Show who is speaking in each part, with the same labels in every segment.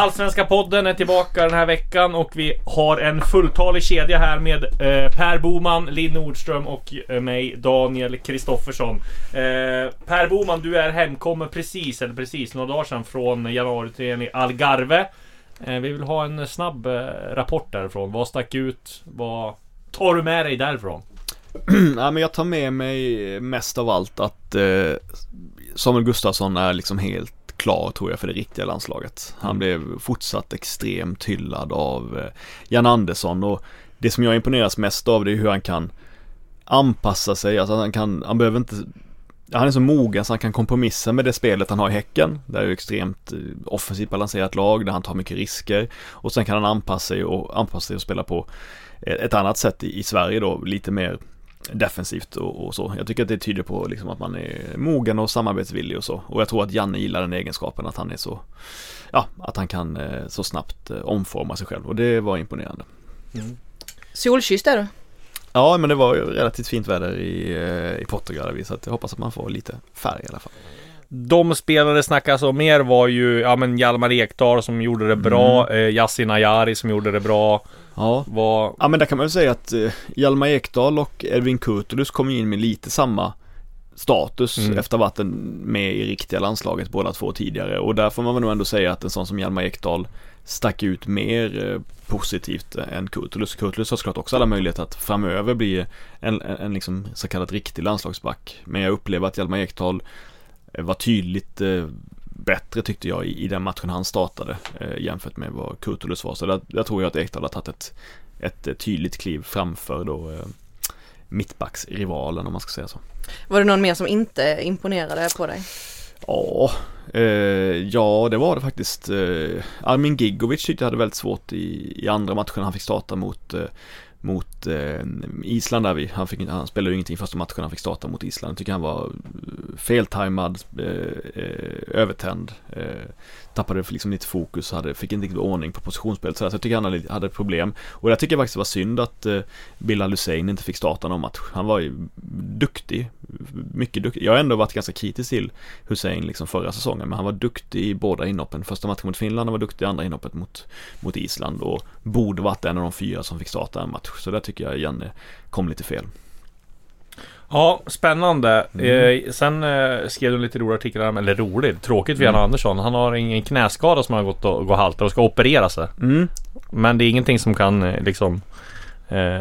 Speaker 1: Allsvenska podden är tillbaka den här veckan och vi har en fulltalig kedja här med eh, Per Boman, Linn Nordström och eh, mig Daniel Kristoffersson. Eh, per Boman, du är hemkommen precis, eller precis, några dagar sedan från januariturnén i Algarve. Eh, vi vill ha en snabb eh, rapport därifrån. Vad stack ut? Vad tar du med dig därifrån?
Speaker 2: ja, men jag tar med mig mest av allt att eh, Samuel Gustafsson är liksom helt klar tror jag för det riktiga landslaget. Han blev fortsatt extremt hyllad av eh, Jan Andersson och det som jag imponeras mest av det är hur han kan anpassa sig, alltså han kan, han behöver inte han är så mogen så han kan kompromissa med det spelet han har i Häcken. Det är ju extremt eh, offensivt balanserat lag där han tar mycket risker. Och sen kan han anpassa sig och, anpassa sig och spela på ett annat sätt i Sverige då, lite mer defensivt och, och, så. Jag tycker att det tyder på liksom att man är mogen och samarbetsvillig och så. Och jag tror att Janne gillar den egenskapen att han är så, ja, att han kan eh, så snabbt eh, omforma sig själv och det var imponerande.
Speaker 3: Mm. Solkysst är du?
Speaker 2: Ja, men det var ju relativt fint väder i, eh, i Portugal så att jag hoppas att man får lite färg i alla fall.
Speaker 1: De spelare snackas om mer var ju, ja men Hjalmar Ekdal som gjorde det bra, mm. eh, Yasin Ayari som gjorde det bra.
Speaker 2: Ja. Var... ja men där kan man väl säga att eh, Hjalmar Ekdal och Edvin Kurtulus kom in med lite samma status mm. efter att ha varit med i riktiga landslaget båda två tidigare och där får man väl nog ändå säga att en sån som Hjalmar Ekdal stack ut mer eh, positivt än Kurtulus. Kurtulus har såklart också alla möjligheter att framöver bli en, en, en liksom så kallad riktig landslagsback. Men jag upplever att Hjalmar Ekdal var tydligt eh, bättre tyckte jag i, i den matchen han startade eh, jämfört med vad Kurtulus var. Så där, där tror jag att Ekdal har tagit ett, ett tydligt kliv framför då eh, mittbacksrivalen om man ska säga så.
Speaker 3: Var det någon mer som inte imponerade på dig?
Speaker 2: Ja, eh, ja det var det faktiskt. Eh, Armin Gigovic tyckte jag hade väldigt svårt i, i andra matchen han fick starta mot eh, mot eh, Island där vi, han, fick, han spelade ju ingenting första matchen han fick starta mot Island. Jag tycker han var eh, feltajmad, eh, eh, övertänd, eh, tappade liksom lite fokus, hade, fick inte riktigt ordning på positionsspelet så, så jag tycker han hade, problem. Och jag tycker faktiskt det var synd att eh, Bilal Hussein inte fick starta någon match. Han var ju duktig, mycket duktig. Jag har ändå varit ganska kritisk till Hussein liksom förra säsongen, men han var duktig i båda inhoppen. Första matchen mot Finland, han var duktig i andra inhoppet mot, mot Island och borde varit en av de fyra som fick starta en match. Så där tycker jag Janne kom lite fel.
Speaker 1: Ja, spännande. Mm. Eh, sen eh, skrev du lite roliga artiklar, eller roligt, tråkigt för Jan mm. Andersson. Han har ingen knäskada som har gått och, och haltar och ska operera sig. Mm. Men det är ingenting som kan eh, liksom eh,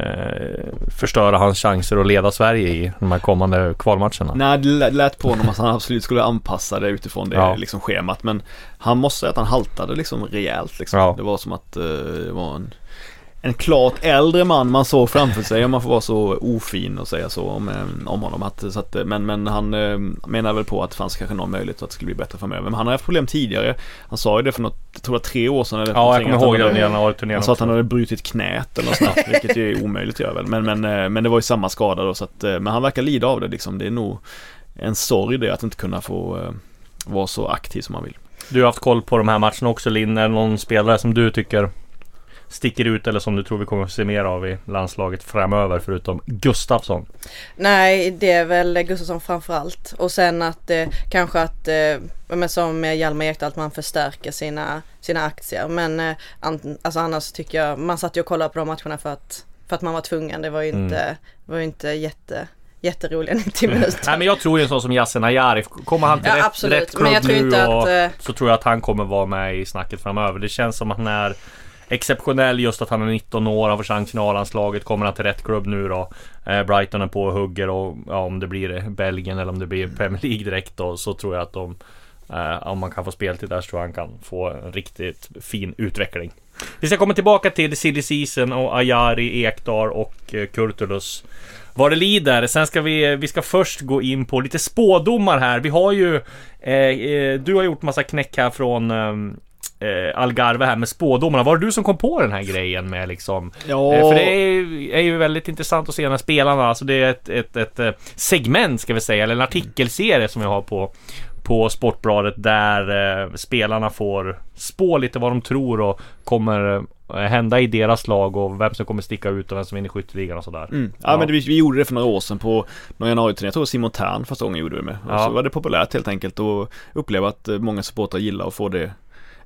Speaker 1: förstöra hans chanser att leda Sverige i de här kommande kvalmatcherna.
Speaker 2: Nej, det lät på honom att han absolut skulle anpassa det utifrån det ja. liksom, schemat. Men han måste säga att han haltade liksom rejält. Liksom. Ja. Det var som att eh, det var en en klart äldre man man såg framför sig om man får vara så ofin och säga så om, eh, om honom. Att, att, men, men han eh, menar väl på att det fanns kanske någon möjlighet att det skulle bli bättre framöver. Men han har haft problem tidigare. Han sa ju det för något, jag tror det var tre år sedan. Eller
Speaker 1: ja, jag kommer ihåg under januari-turnén
Speaker 2: Han sa att han hade brutit knät eller något sånt, vilket är omöjligt att göra väl. Men, men, eh, men det var ju samma skada då så att, men han verkar lida av det liksom. Det är nog en sorg det att inte kunna få vara så aktiv som man vill.
Speaker 1: Du har haft koll på de här matcherna också Linn. Är det någon spelare som du tycker sticker ut eller som du tror vi kommer att se mer av i landslaget framöver förutom Gustafsson?
Speaker 3: Nej, det är väl Gustafsson framförallt och sen att eh, kanske att eh, men som Hjalmar Ekdal att man förstärker sina, sina aktier men eh, an, alltså annars tycker jag man satt ju och kollade på de matcherna för att, för att man var tvungen. Det var ju inte, mm. var ju inte jätte jätteroliga 90 minuter.
Speaker 1: Nej men jag tror ju en sån som Yasin Ayari, kommer han till ja, rätt, rätt klubb nu och, att, uh... så tror jag att han kommer vara med i snacket framöver. Det känns som att när exceptionell just att han är 19 år, har fått chans i A-landslaget. Kommer han till rätt klubb nu då? Eh, Brighton är på och hugger och ja, om det blir Belgien eller om det blir Premier League direkt då så tror jag att de eh, om man kan få speltid där så tror jag han kan få en riktigt fin utveckling. Vi ska komma tillbaka till Silly Season och Ayari, Ekdal och eh, Kurtulus vad det lider. Sen ska vi, vi ska först gå in på lite spådomar här. Vi har ju eh, eh Du har gjort massa knäck här från ehm, eh, eh, Algarve här med spådomarna. Var det du som kom på den här grejen med liksom? Ja. Eh, för det är, är, ju väldigt intressant att se när spelarna, alltså det är ett, ett, ett, eh, segment ska vi säga, eller en artikelserie som vi har på, på Sportbladet där eh, spelarna får spå lite vad de tror och kommer eh, hända i deras lag och vem som kommer sticka ut och vem som vinner skytteligan och sådär.
Speaker 2: Mm. Ja, ja, men det, vi, vi, gjorde det för några år sedan på någon januari Jag tror Simon Tern första gången gjorde det med. Och ja. så var det populärt helt enkelt och uppleva att eh, många supportrar gillar att få det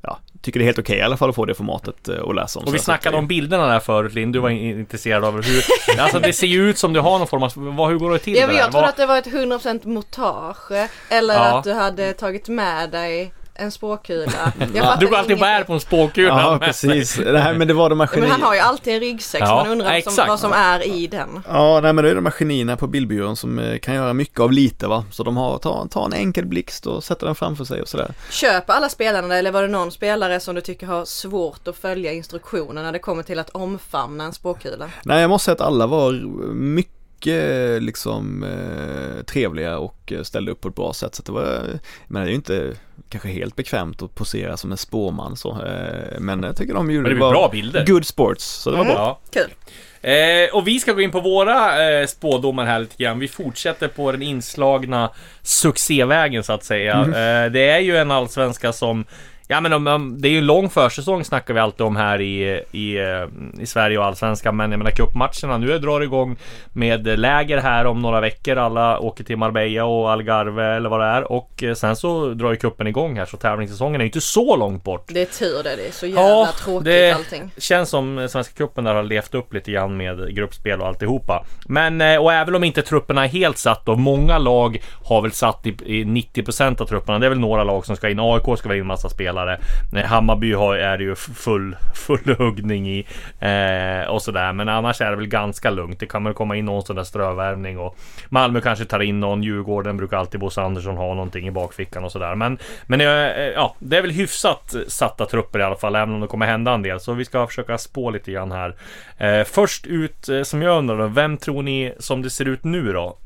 Speaker 2: ja, tycker det är helt okej okay, i alla fall att få det formatet att eh, läsa om.
Speaker 1: Och vi snackade om bilderna där förut Linn, du var intresserad av hur, alltså det ser ju ut som du har någon form av, vad, hur går det till?
Speaker 3: Ja, jag trodde att det var ett 100% montage eller ja. att du hade tagit med dig en spåkula.
Speaker 1: du går alltid bär på en spåkula.
Speaker 2: Ja, precis. Nej, men det var de här
Speaker 3: Men han har ju alltid en ryggsäck ja, så man undrar ja, som, vad som är i den.
Speaker 2: Ja, nej men det är de här genierna på bildbyrån som eh, kan göra mycket av lite va. Så de har, tar, tar en enkel blixt och sätter den framför sig och sådär.
Speaker 3: Köper alla spelarna eller var det någon spelare som du tycker har svårt att följa instruktionerna när det kommer till att omfamna en spåkula?
Speaker 2: Nej, jag måste säga att alla var mycket mycket liksom eh, trevliga och ställde upp på ett bra sätt. Så det var, men det är ju inte kanske helt bekvämt att posera som en spåman så. Eh, men jag tycker de gjorde
Speaker 1: det, det var bra bilder.
Speaker 2: good sports, så det var mm. bra.
Speaker 3: Kul.
Speaker 1: Eh, och vi ska gå in på våra eh, spådomar här lite grann. Vi fortsätter på den inslagna succévägen så att säga. Mm. Eh, det är ju en allsvenska som Ja men om, om, det är ju en lång försäsong snackar vi alltid om här i, i, eh, i Sverige och Allsvenskan. Men jag menar cupmatcherna, nu drar det igång med läger här om några veckor. Alla åker till Marbella och Algarve eller vad det är. Och eh, sen så drar ju cupen igång här så tävlingssäsongen är ju inte så långt bort.
Speaker 3: Det är tur det, det är så jävla ja, tråkigt det allting.
Speaker 1: känns som Svenska cupen där har levt upp lite grann med gruppspel och alltihopa. Men eh, och även om inte trupperna är helt satt och många lag har väl satt i, i 90% av trupperna. Det är väl några lag som ska in. AIK ska väl in massa spelare spelare. Eh, Hammarby har, är det ju full, full huggning i eh, och sådär. Men annars är det väl ganska lugnt. Det kan väl komma in någon sån där strövärvning och Malmö kanske tar in någon. Djurgården brukar alltid Bosse Andersson ha någonting i bakfickan och sådär. Men, men eh, eh, ja, det är väl hyfsat satta trupper i alla fall, även om det kommer hända en del. Så vi ska försöka spå lite grann här. Eh, först ut eh, som jag undrar då, vem tror ni som det ser ut nu då?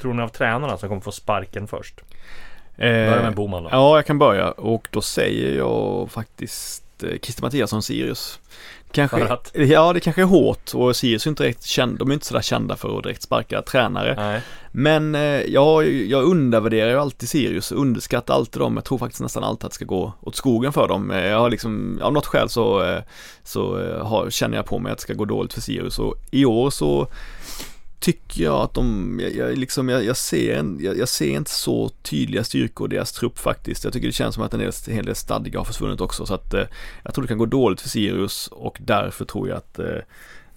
Speaker 1: Tror ni av tränarna som kommer få sparken först? Börja med Boman då.
Speaker 2: Ja, jag kan börja och då säger jag faktiskt eh, Christer Mattiasson Sirius. Kanske, ja, det kanske är hårt och Sirius är inte direkt kända, de är inte sådär kända för att direkt sparka tränare. Nej. Men eh, jag, jag undervärderar ju alltid Sirius, underskattar alltid dem. Jag tror faktiskt nästan alltid att det ska gå åt skogen för dem. Eh, jag har liksom, av något skäl så, så har, känner jag på mig att det ska gå dåligt för Sirius och i år så tycker jag att de, jag, jag liksom, jag, jag ser en, jag, jag, ser inte så tydliga styrkor i deras trupp faktiskt. Jag tycker det känns som att en hel, en hel del stadga har försvunnit också så att eh, jag tror det kan gå dåligt för Sirius och därför tror jag att eh,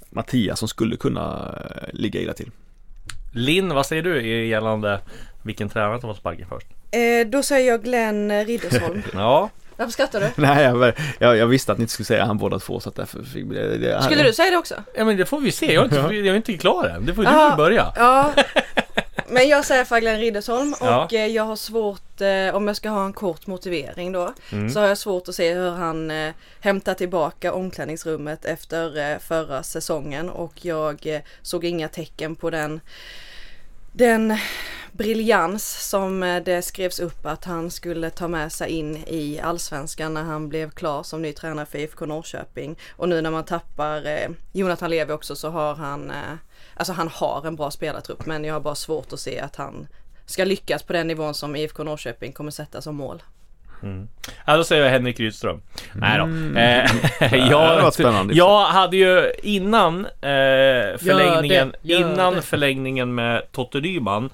Speaker 2: Mattias som skulle kunna eh, ligga illa till.
Speaker 1: Linn, vad säger du gällande vilken tränare som var sparken först?
Speaker 3: Eh, då säger jag Glenn Riddersholm.
Speaker 1: ja,
Speaker 3: varför skrattar du?
Speaker 2: Nej, jag, jag, jag, visste att ni inte skulle säga han båda två så att därför fick,
Speaker 3: det, det, Skulle du säga det också?
Speaker 1: Ja men det får vi se, jag är inte, jag är inte klar än. Det får du får börja.
Speaker 3: Ja. Men jag säger för Glenn Riddersholm och ja. Eh, jag har svårt, eh, om jag ska ha en kort motivering då, mm. så har jag svårt att se hur han eh, hämtar tillbaka omklädningsrummet efter eh, förra säsongen och jag eh, såg inga tecken på den den briljans som eh, det skrevs upp att han skulle ta med sig in i allsvenskan när han blev klar som ny tränare för IFK Norrköping. Och nu när man tappar eh, Jonathan Levi också så har han, eh, alltså han har en bra spelartrupp men jag har bara svårt att se att han ska lyckas på den nivån som IFK Norrköping kommer sätta som mål.
Speaker 1: Mm. Ja, då säger jag Henrik Rydström. Mm. Nej då. Eh, jag, jag hade ju innan eh, förlängningen, ja, det, innan det. förlängningen med Totte Nyman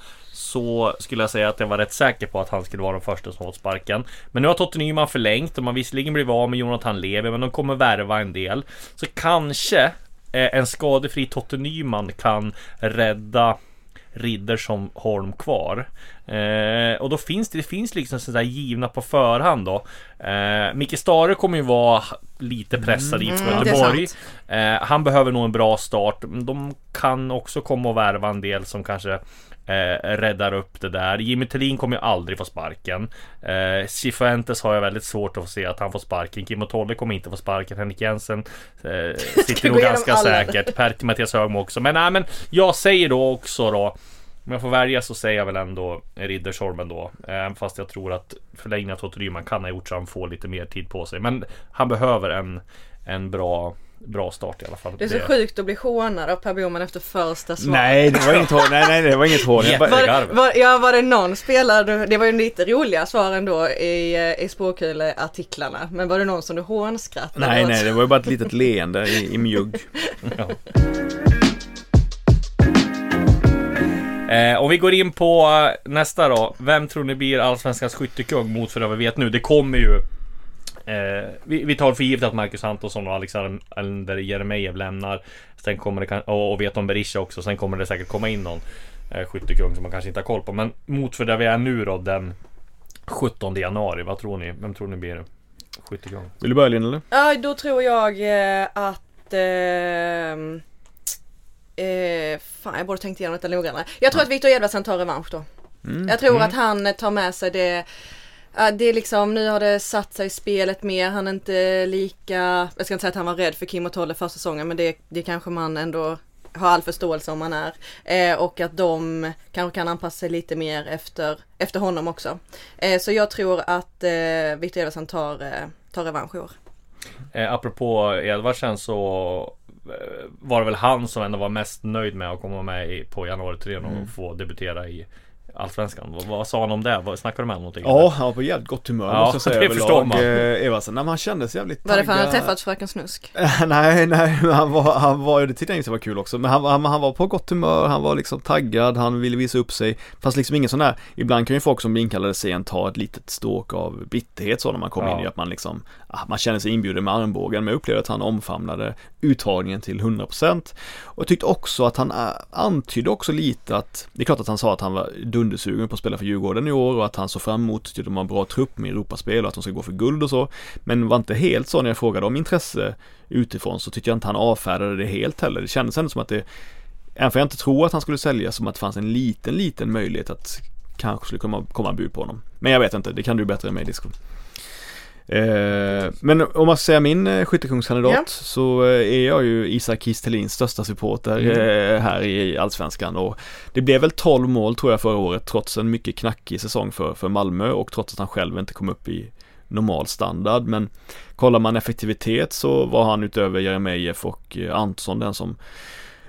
Speaker 1: så skulle jag säga att jag var rätt säker på att han skulle vara den första som åt sparken. Men nu har Totte Nyman förlängt och man visserligen blivit av med Jonathan Levi, men de kommer värva en del. Så kanske eh, en skadefri Totte Nyman kan rädda Riddersson Holm kvar. Eh, och då finns det, det finns liksom sådär givna på förhand då. Eh, Micke Stare kommer ju vara lite pressad mm, i Göteborg. Eh, han behöver nog en bra start. De kan också komma och värva en del som kanske eh, räddar upp det där. Jimmy Thelin kommer ju aldrig få sparken. Eh, Cifuentes har jag väldigt svårt att få se att han får sparken. Kim och Tolle kommer inte få sparken. Henrik Jensen eh, sitter nog ganska alla. säkert. Per Mattias Högmo också. Men nej, men jag säger då också då om jag får välja så säger jag väl ändå Riddersholm då. Även fast jag tror att förlängningen av Toto Ryman kan ha gjort så han får lite mer tid på sig. Men han behöver en, en bra bra start i alla fall.
Speaker 3: Det är så det... sjukt att bli hånad av Per Boman efter första svaret.
Speaker 2: Nej, det var inget hån. Nej, nej, det var inget hån.
Speaker 3: var, var, ja, var det någon spelare, det var ju lite roliga svar ändå i, eh, i spåkuleartiklarna. Men var det någon som du hånskrattade
Speaker 2: Nej, nej, det var ju bara ett litet leende i, i mjugg. ja.
Speaker 1: Eh, om vi går in på eh, nästa då. Vem tror ni blir Allsvenskans skyttekung mot för vad vi vet nu? Det kommer ju Eh, vi, vi, tar för givet att Marcus Antonsson och Alexander Jeremejeff lämnar. Sen kommer det, och, och vet om Berisha också. Sen kommer det säkert komma in någon eh, skyttekung som man kanske inte har koll på. Men mot för där vi är nu då den 17 januari. Vad tror ni? Vem tror ni blir skyttekung?
Speaker 2: Vill du börja Linn eller?
Speaker 3: Ja, då tror jag eh, att eh, Eh, fan jag borde tänkt igenom detta noggrannare. Jag tror ja. att Viktor Edvardsen tar revansch då. Mm. Jag tror mm. att han tar med sig det det är liksom, nu har det satt sig i spelet mer, han är inte lika, jag ska inte säga att han var rädd för Kim och Tolle första säsongen men det, det kanske man ändå har all förståelse om man är. Eh, och att de kanske kan anpassa sig lite mer efter, efter honom också. Eh, så jag tror att eh, Victor Edvardsson tar, eh, tar revansch i år.
Speaker 1: Eh, apropå Edvardsen så eh, var det väl han som ändå var mest nöjd med att komma med på januari 3 och mm. få debutera i Allsvenskan. Vad, vad sa han om det? Vad, snackade du med honom någonting?
Speaker 2: Ja, han var på jävligt gott humör
Speaker 1: ja, måste jag säga. Det förstår man.
Speaker 2: Eh, Eversen. Nej, men han kändes jävligt
Speaker 3: Var det för att han hade träffat Fröken Snusk?
Speaker 2: nej, nej, han var, han var, det tyckte jag inte var kul också. Men han, han, han var på gott humör, han var liksom taggad, han ville visa upp sig. Fast liksom ingen sån där, ibland kan ju folk som blir inkallade sent ta ett litet stråk av bitterhet så när man kommer ja. in i att man liksom, ah, man känner sig inbjuden med armbågen. Men jag upplevde att han omfamnade uttagningen till 100% Och jag tyckte också att han äh, antydde också lite att, det är klart att han sa att han var dundersugen på att spela för Djurgården i år och att han såg fram emot att de har en bra trupp med Europaspel och att de ska gå för guld och så. Men var inte helt så när jag frågade om intresse utifrån så tyckte jag inte han avfärdade det helt heller. Det kändes ändå som att det, även för jag inte tror att han skulle sälja, som att det fanns en liten, liten möjlighet att kanske skulle komma, komma bud på honom. Men jag vet inte, det kan du bättre än mig Disco. Eh, men om man säga min eh, skyttekungskandidat ja. så eh, är jag ju Isak Kistelins största supporter mm. här i Allsvenskan och det blev väl 12 mål tror jag förra året trots en mycket knackig säsong för, för Malmö och trots att han själv inte kom upp i normal standard men kollar man effektivitet så var han utöver Jeremejeff och Antonsson den som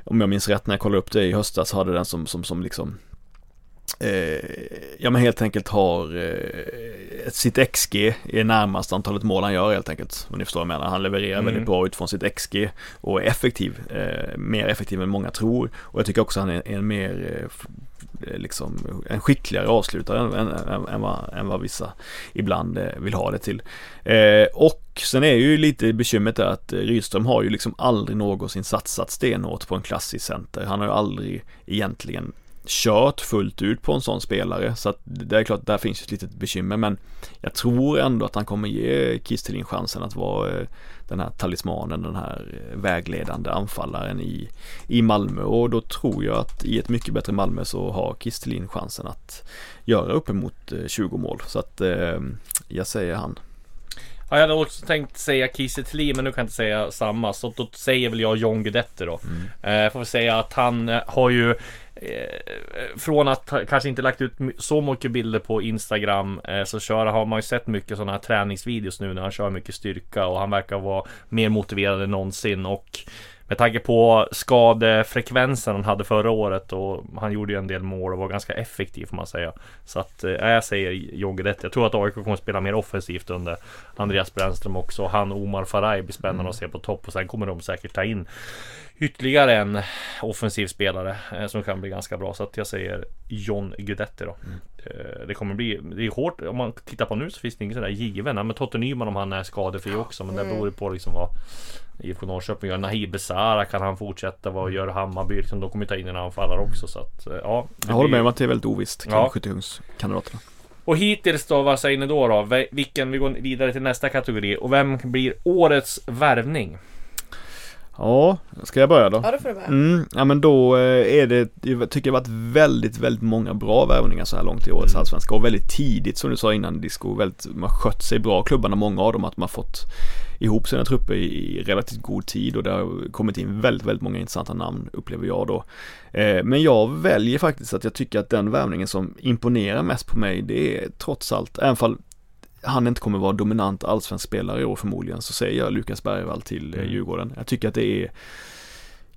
Speaker 2: om jag minns rätt när jag kollade upp det i höstas hade den som, som, som liksom eh, ja men helt enkelt har eh, sitt XG är närmast antalet mål han gör helt enkelt. Om ni förstår vad jag menar. Han levererar mm. väldigt bra utifrån sitt XG och är effektiv. Eh, mer effektiv än många tror. Och jag tycker också han är, en mer eh, liksom en skickligare avslutare än, än, än, än, vad, än vad vissa ibland eh, vill ha det till. Eh, och sen är ju lite bekymret där att Rydström har ju liksom aldrig någonsin satsat stenhårt på en klassisk center. Han har ju aldrig egentligen kört fullt ut på en sån spelare. Så att det är klart, där finns ett litet bekymmer. Men jag tror ändå att han kommer ge Kistelin chansen att vara eh, den här talismanen, den här eh, vägledande anfallaren i, i Malmö. Och då tror jag att i ett mycket bättre Malmö så har Kistelin chansen att göra uppemot 20 eh, mål. Så att jag säger han.
Speaker 1: Ja, jag hade också tänkt säga Kiese men nu kan jag inte säga samma. Så då säger väl jag John Guidetti då. Mm. Eh, får säga att han har ju Eh, från att kanske inte lagt ut så mycket bilder på Instagram eh, så kör, har man ju sett mycket sådana här träningsvideos nu när han kör mycket styrka och han verkar vara mer motiverad än någonsin och med tanke på skadefrekvensen han hade förra året och han gjorde ju en del mål och var ganska effektiv får man säga. Så att eh, jag säger John Guidetti. Jag tror att AIK kommer att spela mer offensivt under Andreas Brännström också. Han Omar Faraj blir spännande mm. att se på topp och sen kommer de säkert ta in ytterligare en offensiv spelare eh, som kan bli ganska bra. Så att jag säger John Guidetti då. Mm. Eh, det kommer bli, det är hårt, om man tittar på nu så finns det ingen sån där given. men Totte Nyman om han är skadefri också. Men det mm. beror på liksom vad IFK Norrköping gör. Nahib Besara kan han fortsätta, vad gör Hammarby? Liksom, de kommer ta in en anfallare också. Så att, eh, ja,
Speaker 2: jag håller med om att det är väldigt ovisst kring ja. skyttekungskandidaterna.
Speaker 1: Och hittills då, vad säger ni då då? Vilken, vi går vidare till nästa kategori. Och vem blir årets värvning?
Speaker 2: Ja, ska jag börja då?
Speaker 3: Ja, då får du börja.
Speaker 2: Mm, ja men då eh, är det, jag tycker det har varit väldigt, väldigt många bra värvningar så här långt i årets mm. allsvenska och väldigt tidigt som du sa innan Disco, väldigt, man har skött sig bra klubbarna, många av dem, att man har fått ihop sina trupper i relativt god tid och det har kommit in väldigt, väldigt många intressanta namn upplever jag då. Eh, men jag väljer faktiskt att jag tycker att den värvningen som imponerar mest på mig det är trots allt, även fall han inte kommer vara dominant allsvensk spelare i år förmodligen så säger jag Lukas Bergvall till mm. Djurgården. Jag tycker att det är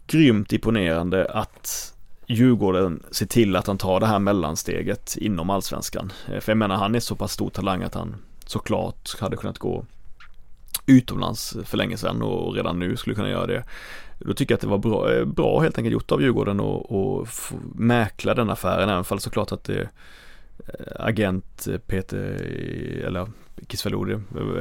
Speaker 2: grymt imponerande att Djurgården ser till att han tar det här mellansteget inom allsvenskan. Eh, för jag menar han är så pass stor talang att han såklart hade kunnat gå utomlands för länge sedan och redan nu skulle kunna göra det. Då tycker jag att det var bra, eh, bra helt enkelt gjort av Djurgården och, mäkla den affären även fall såklart att det Eh, agent eh, Peter, eller Kisvalodi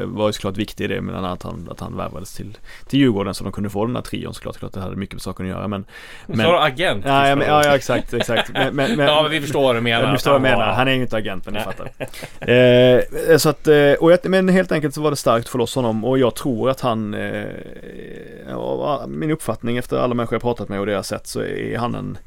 Speaker 2: var ju såklart viktig i det men att han, att han värvades till, till Djurgården så de kunde få den här trion såklart, såklart det hade mycket med saken att göra men
Speaker 1: men du agent?
Speaker 2: Ja, ja, men, ja, ja exakt, exakt. Men, men,
Speaker 1: Ja men vi förstår vad du menar.
Speaker 2: Vi förstår vad du menar, han är ju inte agent men ni fattar. Eh, Så att, eh, och jag, men helt enkelt så var det starkt att få loss honom och jag tror att han eh, Min uppfattning efter alla människor jag pratat med och det jag sett så är han en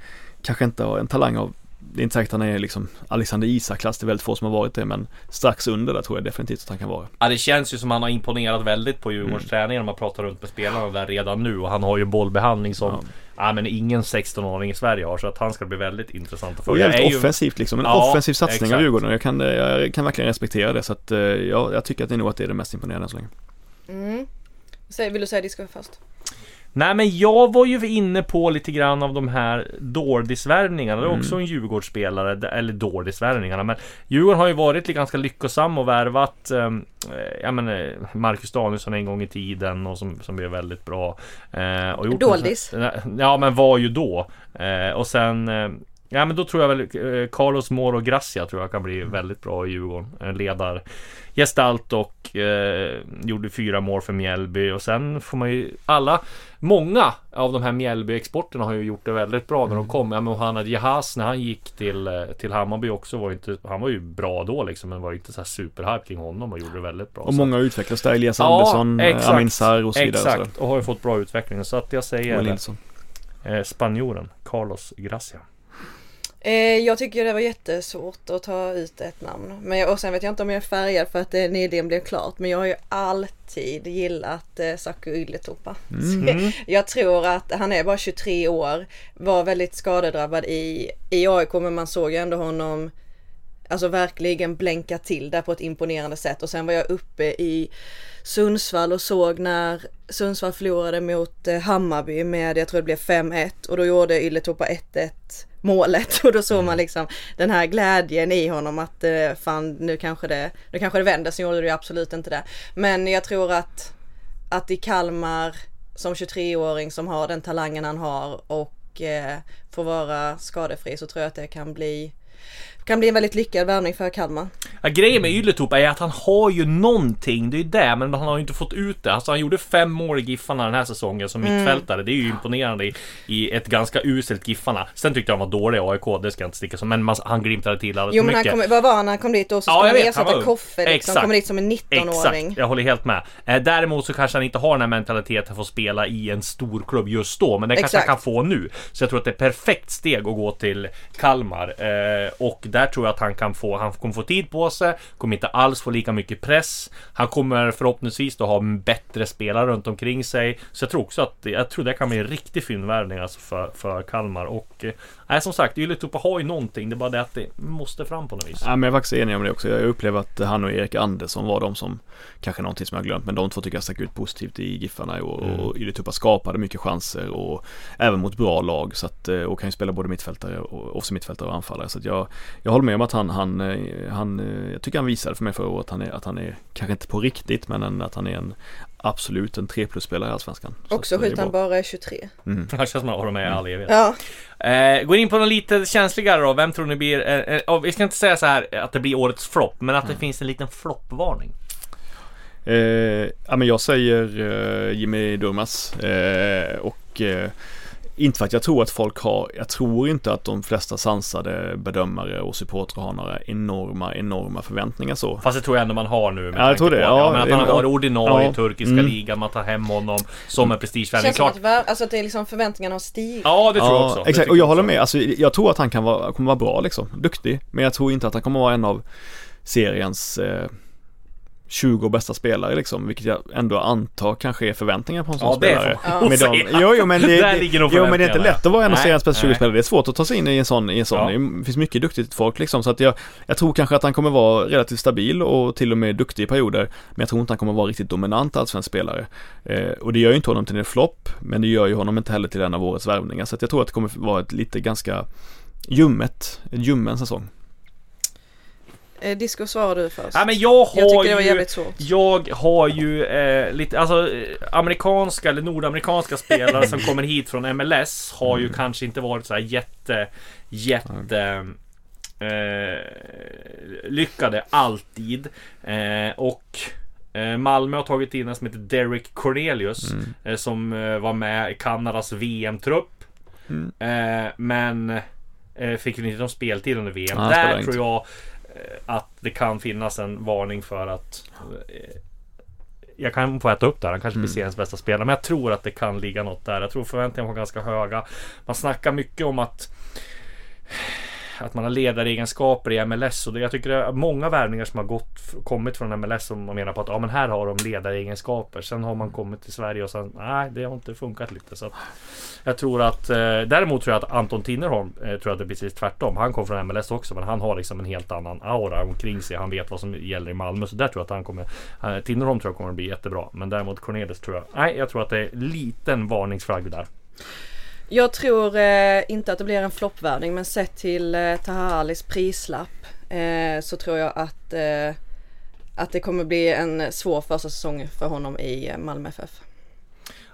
Speaker 2: Kanske inte en talang av det är inte säkert att han är liksom Alexander Isak-klass, det är väldigt få som har varit det men strax under det tror jag definitivt att han kan vara.
Speaker 1: Ja det känns ju som han har imponerat väldigt på Djurgårdens mm. träningar när man pratar runt med spelarna där redan nu och han har ju bollbehandling som ja. ja men ingen 16-åring i Sverige har så att han ska bli väldigt intressant att
Speaker 2: följa. Och jävligt offensivt liksom, en ja, offensiv satsning exakt. av Djurgården. Jag kan, jag kan verkligen respektera det så att eh, ja, jag tycker att det är nog att det är det mest imponerande än så länge.
Speaker 3: Mm. Vill du säga ditt först?
Speaker 1: Nej men jag var ju inne på lite grann av de här Dordis-värvningarna. Det är mm. också en Djurgårdsspelare, eller Dordis-värvningarna. Men Djurgården har ju varit ganska lyckosam och värvat ehm, eh, ja, men, eh, Marcus Danielsson en gång i tiden och som, som blev väldigt bra.
Speaker 3: Eh, och gjort Doldis?
Speaker 1: Ja men var ju då. Eh, och sen eh, Ja men då tror jag väl eh, Carlos Moro Gracia tror jag kan bli väldigt bra i Djurgården. Ledar gestalt och eh, gjorde fyra mål för Mjällby och sen får man ju alla Många av de här Mjällby-exporterna har ju gjort det väldigt bra när de mm. kom. Ja, men Mohamed Jahas när han gick till, eh, till Hammarby också var inte Han var ju bra då liksom men var inte så här superhype kring honom och gjorde det väldigt bra.
Speaker 2: Och många utvecklats där. Elias ja, Andersson, exakt, Amin Sarr och så vidare.
Speaker 1: Exakt, och har ju fått bra utveckling. Så att jag säger eh, spanjoren Carlos Gracia.
Speaker 3: Eh, jag tycker det var jättesvårt att ta ut ett namn. Men jag, och sen vet jag inte om jag är färgad för att det nyligen blev klart. Men jag har ju alltid gillat eh, Saku Ylätupa. Mm. jag tror att han är bara 23 år. Var väldigt skadedrabbad i, i AIK men man såg ju ändå honom Alltså verkligen blänka till där på ett imponerande sätt och sen var jag uppe i Sundsvall och såg när Sundsvall förlorade mot eh, Hammarby med, jag tror det blev 5-1 och då gjorde Ylätupa 1-1 målet och då såg man mm. liksom den här glädjen i honom att eh, fan nu kanske det, nu kanske det vänder, sen gjorde det ju absolut inte det. Men jag tror att, att i Kalmar som 23-åring som har den talangen han har och eh, får vara skadefri så tror jag att det kan bli kan bli en väldigt lyckad värvning för Kalmar.
Speaker 1: Ja, grejen med Ylätupa är att han har ju någonting, det är ju det, men han har ju inte fått ut det. Alltså han gjorde fem mål i Giffarna den här säsongen som mm. mittfältare. Det är ju imponerande i, i ett ganska uselt Giffarna. Sen tyckte jag han var dålig i AIK, det ska jag inte sticka som, men man, han glimtade till alldeles
Speaker 3: Jo
Speaker 1: men
Speaker 3: han kom, vad var han när han kom dit då? Så ja, skulle han ersätta Koffe liksom, exakt, kommer dit som en 19-åring. Exakt,
Speaker 1: jag håller helt med. Eh, däremot så kanske han inte har den här mentaliteten för att spela i en stor klubb just då, men det kanske han kan få nu. Så jag tror att det är perfekt steg att gå till Kalmar. Eh, och där tror jag att han kan få, han kommer få tid på sig, kommer inte alls få lika mycket press. Han kommer förhoppningsvis då ha bättre spelare runt omkring sig. Så jag tror också att, jag tror det kan bli en riktig fyndvärvning alltså för, för Kalmar. Och eh, Nej som sagt, Ylätupa har ju någonting. Det är bara det att det måste fram på något vis.
Speaker 2: Ja men jag är faktiskt enig om det också. Jag upplever att han och Erik Andersson var de som Kanske någonting som jag glömt men de två tycker jag stack ut positivt i Giffarna och, mm. och Ylätupa skapade mycket chanser och Även mot bra lag så att eh, och kan ju spela både mittfältare och offensiv mittfältare och anfallare så att jag Jag håller med om att han, han, eh, han eh, Jag tycker han visade för mig förra året att han är, att han är Kanske inte på riktigt men att han är en absolut en 3 plus-spelare i Allsvenskan.
Speaker 3: Också sjukt han bara är 23.
Speaker 1: Mm. Det känns som att de är all evighet. Ja. Eh, går in på något lite känsligare då. Vem tror ni blir, eh, eh, vi ska inte säga så här att det blir årets flopp, men att det mm. finns en liten floppvarning.
Speaker 2: Eh, ja men jag säger eh, Jimmy Durmas eh, och inte för att jag tror att folk har, jag tror inte att de flesta sansade bedömare och supportrar har några enorma, enorma förväntningar så.
Speaker 1: Fast det tror jag ändå man har nu
Speaker 2: med ja, jag tror det. På, ja,
Speaker 1: ja, men att han har varit ordinarie i turkiska mm. ligan, man tar hem honom som en prestigevärvning.
Speaker 3: Känns som att, alltså att det är liksom förväntningarna har stigit.
Speaker 1: Ja, det tror jag också.
Speaker 2: Exakt, och jag håller med. Alltså, jag tror att han kan vara, kommer vara bra liksom, duktig. Men jag tror inte att han kommer vara en av seriens eh, 20 bästa spelare liksom, vilket jag ändå antar kanske är förväntningar på en sån
Speaker 1: ja,
Speaker 2: spelare.
Speaker 1: Ja, med de,
Speaker 2: jo, jo, men det, det, jo, men det är inte lätt att vara en av seriens bästa 20 spelare. Det är svårt att ta sig in i en sån, i en sån. Ja. det finns mycket duktigt folk liksom, så att jag, jag tror kanske att han kommer vara relativt stabil och till och med duktig i perioder, men jag tror inte han kommer vara riktigt dominant allsvensk spelare. Eh, och det gör ju inte honom till en flopp, men det gör ju honom inte heller till en av årets värvningar, så att jag tror att det kommer vara ett lite ganska ljummet, en ljummen säsong.
Speaker 3: Eh, disco svarar du först.
Speaker 1: Ja, men jag har jag tycker det var jävligt svårt. Jag har ju eh, lite, alltså eh, amerikanska eller nordamerikanska spelare som kommer hit från MLS har ju mm. kanske inte varit så här jätte, jätte eh, lyckade alltid. Eh, och eh, Malmö har tagit in en som heter Derek Cornelius mm. Eh, som var med i Kanadas VM-trupp. Mm. men fick ju inte någon speltid under VM. Ah, Där tror jag Eh, att det kan finnas en varning för att eh, jag kan få äta upp där. Han kanske blir mm. seriens bästa spelare. Men jag tror att det kan ligga något där. Jag tror förväntningarna var ganska höga. Man snackar mycket om att att man har ledaregenskaper i MLS och det, jag tycker det är många värvningar som har gått, kommit från MLS som man menar på att ja men här har de ledaregenskaper. Sen har man kommit till Sverige och sen nej det har inte funkat lite så att Jag tror att eh, däremot tror jag att Anton Tinnerholm eh, tror att det är precis tvärtom. Han kom från MLS också men han har liksom en helt annan aura omkring sig. Han vet vad som gäller i Malmö så där tror jag att han kommer eh, Tinnerholm tror jag kommer att bli jättebra. Men däremot Cornelis tror jag nej jag tror att det är liten varningsflagg där.
Speaker 3: Jag tror eh, inte att det blir en floppvärvning men sett till eh, Tahalis prislapp eh, så tror jag att, eh, att det kommer bli en svår första säsong för honom i eh, Malmö FF.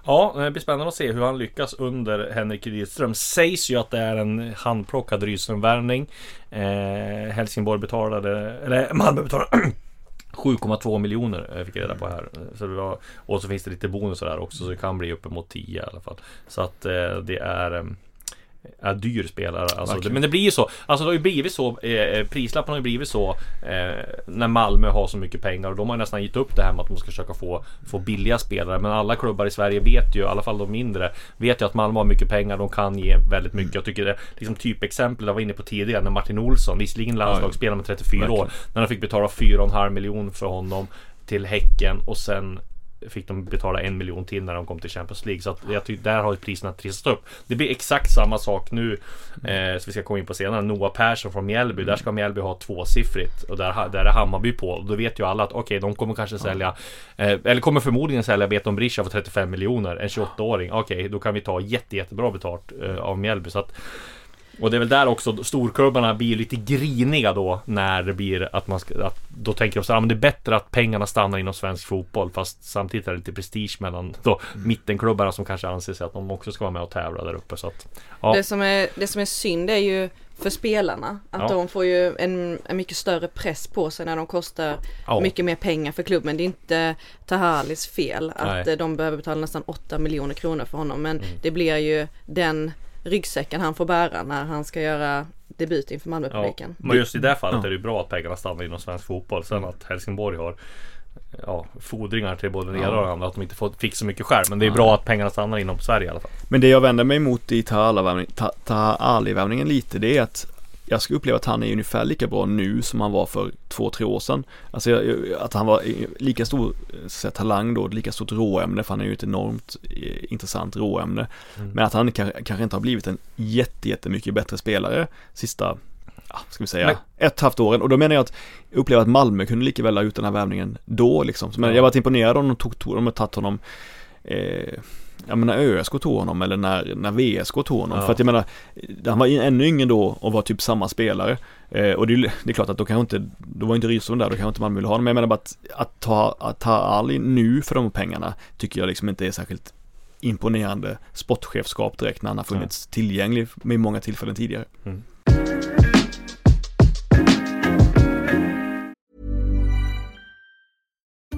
Speaker 1: Ja, det blir spännande att se hur han lyckas under Henrik Rydström. Sägs ju att det är en handplockad Rydström-värvning. Eh, Helsingborg betalade, eller Malmö betalade 7,2 miljoner eh, fick jag reda på här. Så det var, och så finns det lite bonusar där också så det kan bli uppemot 10 i alla fall. Så att eh, det är ehm, är dyr spelare. Alltså, det, men det blir ju så. Alltså det har ju blivit så. Eh, eh, prislappen har ju blivit så. Eh, när Malmö har så mycket pengar och de har nästan gett upp det här med att de ska försöka få, få billiga spelare. Men alla klubbar i Sverige vet ju, i alla fall de mindre, vet ju att Malmö har mycket pengar. De kan ge väldigt mycket. Jag tycker det liksom typexempel jag var inne på tidigare när Martin Olsson, visserligen landslagsspelare med 34 Verkligen. år, när de fick betala 4,5 miljoner för honom till Häcken och sen fick de betala en miljon till när de kom till Champions League. Så att jag tycker där har priserna trissat upp. Det blir exakt samma sak nu. Eh, som vi ska komma in på senare. Noah Persson från Mjällby. Där ska Mjällby ha tvåsiffrigt. Och där, där är Hammarby på. Och då vet ju alla att okej, okay, de kommer kanske sälja. Eh, eller kommer förmodligen sälja Beton Brisha för 35 miljoner. En 28-åring. Okej, okay, då kan vi ta jätte, jättebra betalt eh, av Mjällby. Så att och det är väl där också storklubbarna blir lite griniga då när det blir att man ska, att då tänker de så här, men det är bättre att pengarna stannar inom svensk fotboll fast samtidigt är det lite prestige mellan då mm. mittenklubbarna som kanske anser sig att de också ska vara med och tävla där uppe så att,
Speaker 3: ja. det, som är, det som är synd är ju för spelarna. Att ja. de får ju en, en mycket större press på sig när de kostar ja. mycket mer pengar för klubben. Det är inte Tahalis fel att Nej. de behöver betala nästan 8 miljoner kronor för honom. Men mm. det blir ju den ryggsäcken han får bära när han ska göra debut inför Malmöpubliken.
Speaker 1: Ja, men just i det fallet är det ju bra att pengarna stannar inom svensk fotboll. Sen att Helsingborg har ja, fordringar till både det ena och det andra. Att de inte fick så mycket skärm. Men det är bra att pengarna stannar inom Sverige i alla fall.
Speaker 2: Men det jag vänder mig emot i Taha Ali-värvningen lite det är att jag skulle uppleva att han är ungefär lika bra nu som han var för två, tre år sedan. Alltså att han var lika stor säga, talang då, lika stort råämne, för han är ju ett enormt eh, intressant råämne. Mm. Men att han kanske inte har blivit en jätte, jättemycket bättre spelare sista ja, ska vi säga, Nej. ett halvt åren. Och då menar jag att jag upplever att Malmö kunde lika väl ha gjort den här värvningen då liksom. Men ja. jag var imponerad om de tog, tog de tagit honom eh, jag menar ÖSK tog honom eller när, när VSK tog honom. Ja. För att jag menar, han var ännu yngre då och var typ samma spelare. Eh, och det, det, är klart att då kanske inte, då var inte Rydström där, då kanske inte man ville ha honom. Men jag menar bara att, att ta, att ta Ali nu för de pengarna tycker jag liksom inte är särskilt imponerande sportchefskap direkt när han har funnits ja. tillgänglig med många tillfällen tidigare. Mm.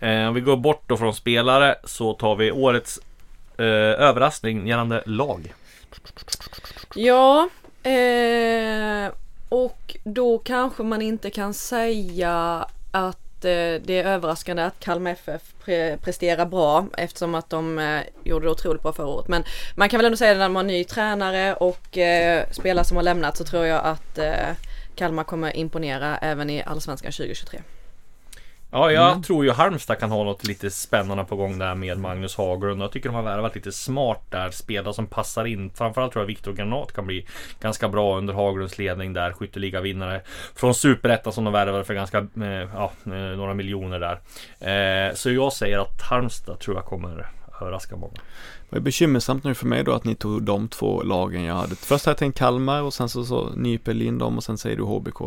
Speaker 1: Eh, om vi går bort då från spelare så tar vi årets eh, överraskning gällande lag.
Speaker 3: Ja, eh, och då kanske man inte kan säga att eh, det är överraskande att Kalmar FF pre presterar bra eftersom att de eh, gjorde det otroligt bra förra året. Men man kan väl ändå säga att när man har ny tränare och eh, spelare som har lämnat så tror jag att eh, Kalmar kommer imponera även i Allsvenskan 2023.
Speaker 1: Ja, jag mm. tror ju Halmstad kan ha något lite spännande på gång där med Magnus Haglund. Jag tycker de har värvat lite smart där, spelare som passar in. Framförallt tror jag Viktor Granat kan bli ganska bra under Haglunds ledning där. Skytteligavinnare från Superettan som de värvade för ganska, eh, ja, eh, några miljoner där. Eh, så jag säger att Halmstad tror jag kommer överraska många.
Speaker 2: Det var bekymmersamt nu för mig då att ni tog de två lagen jag hade. Först hade jag tänkt Kalmar och sen så, så nyper Lindom och sen säger du HBK.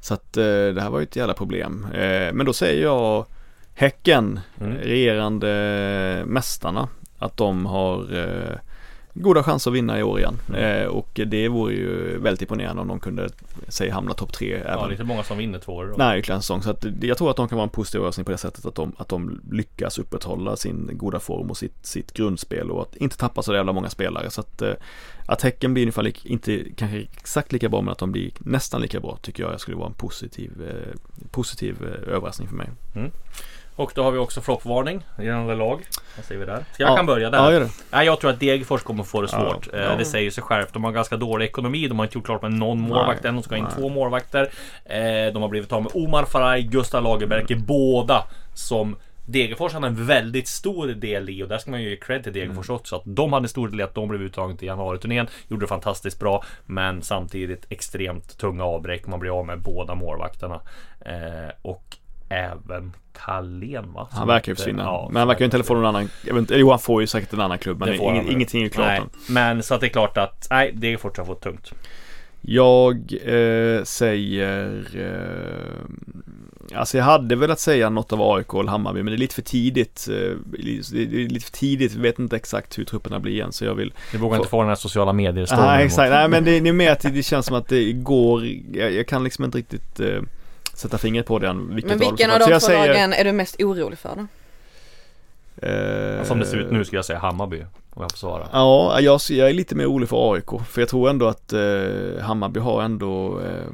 Speaker 2: Så att eh, det här var ju ett jävla problem. Eh, men då säger jag Häcken, mm. regerande mästarna, att de har eh, goda chanser att vinna i år igen. Mm. Eh, och det vore ju väldigt imponerande om de kunde, säg hamna topp tre.
Speaker 1: Ja, även. det är inte många som vinner två år.
Speaker 2: Nej, ytterligare en säsong. Så att jag tror att de kan vara en positiv överraskning på det sättet att de, att de lyckas upprätthålla sin goda form och sitt, sitt grundspel och att inte tappa så jävla många spelare. Så att, eh, att Häcken blir ungefär, inte kanske exakt lika bra men att de blir nästan lika bra tycker jag skulle vara en positiv, eh, positiv eh, överraskning för mig. Mm.
Speaker 1: Och då har vi också floppvarning gällande lag. Vad säger vi där? Ska jag ja. kan börja där? Ja,
Speaker 2: gör det.
Speaker 1: Nej, jag tror att Degerfors kommer få det svårt. Ja. Ja. Det säger sig självt. De har ganska dålig ekonomi. De har inte gjort klart med någon målvakt än. De ska ha in två målvakter. Eh, de har blivit av med Omar Faraj, Gustav Lagerberg, båda som Degerfors hade en väldigt stor del i och där ska man ju ge cred till Degerfors mm. också. Att de hade en stor del i att de blev uttagna till januariturnén. Gjorde det fantastiskt bra. Men samtidigt extremt tunga avbräck. Man blir av med båda målvakterna. Eh, och även Carlén va?
Speaker 2: Han verkar ju försvinna. Ja, men han verkar ju inte heller få någon annan. Jo han får ju säkert en annan klubb men ing, ingenting är klart nej,
Speaker 1: Men så att det är klart att nej det är fortsatt fått tungt.
Speaker 2: Jag eh, säger eh, Alltså jag hade velat säga något av AIK eller Hammarby men det är lite för tidigt eh, Det är lite för tidigt, vi vet inte exakt hur trupperna blir än så jag vill
Speaker 1: Du vågar få... inte få den här sociala medier
Speaker 2: Nej exakt, nej men det, det är mer att det känns som att det går Jag, jag kan liksom inte riktigt eh, sätta fingret på den.
Speaker 3: Vilket Men vilken av de två säger... lagen är du mest orolig för då?
Speaker 1: Eh, Som det ser ut nu skulle jag säga Hammarby. Om jag får svara.
Speaker 2: Ja, jag, jag är lite mer orolig för AIK. För jag tror ändå att eh, Hammarby har ändå, eh,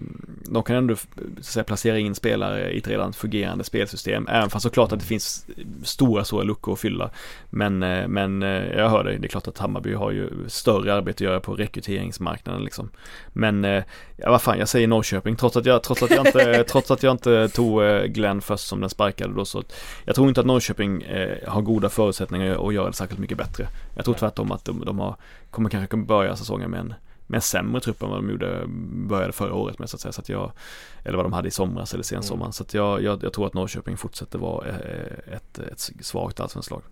Speaker 2: de kan ändå så säga, placera in spelare i ett redan fungerande spelsystem. Även fast såklart att det finns stora, stora luckor att fylla. Men, eh, men eh, jag hör dig, det är klart att Hammarby har ju större arbete att göra på rekryteringsmarknaden liksom. Men, eh, ja vad fan, jag säger Norrköping. Trots att jag, trots att jag inte, trots att jag inte tog eh, Glenn först som den sparkade då så. Jag tror inte att Norrköping har goda förutsättningar att göra det särskilt mycket bättre. Jag tror tvärtom att de, de har, kommer kanske börja säsongen med en, med sämre trupp än vad de gjorde, började förra året med så att säga. Så att jag, eller vad de hade i somras eller sensommaren. Mm. Så att jag, jag, jag, tror att Norrköping fortsätter vara eh, ett, ett svagt allsvenskt lag.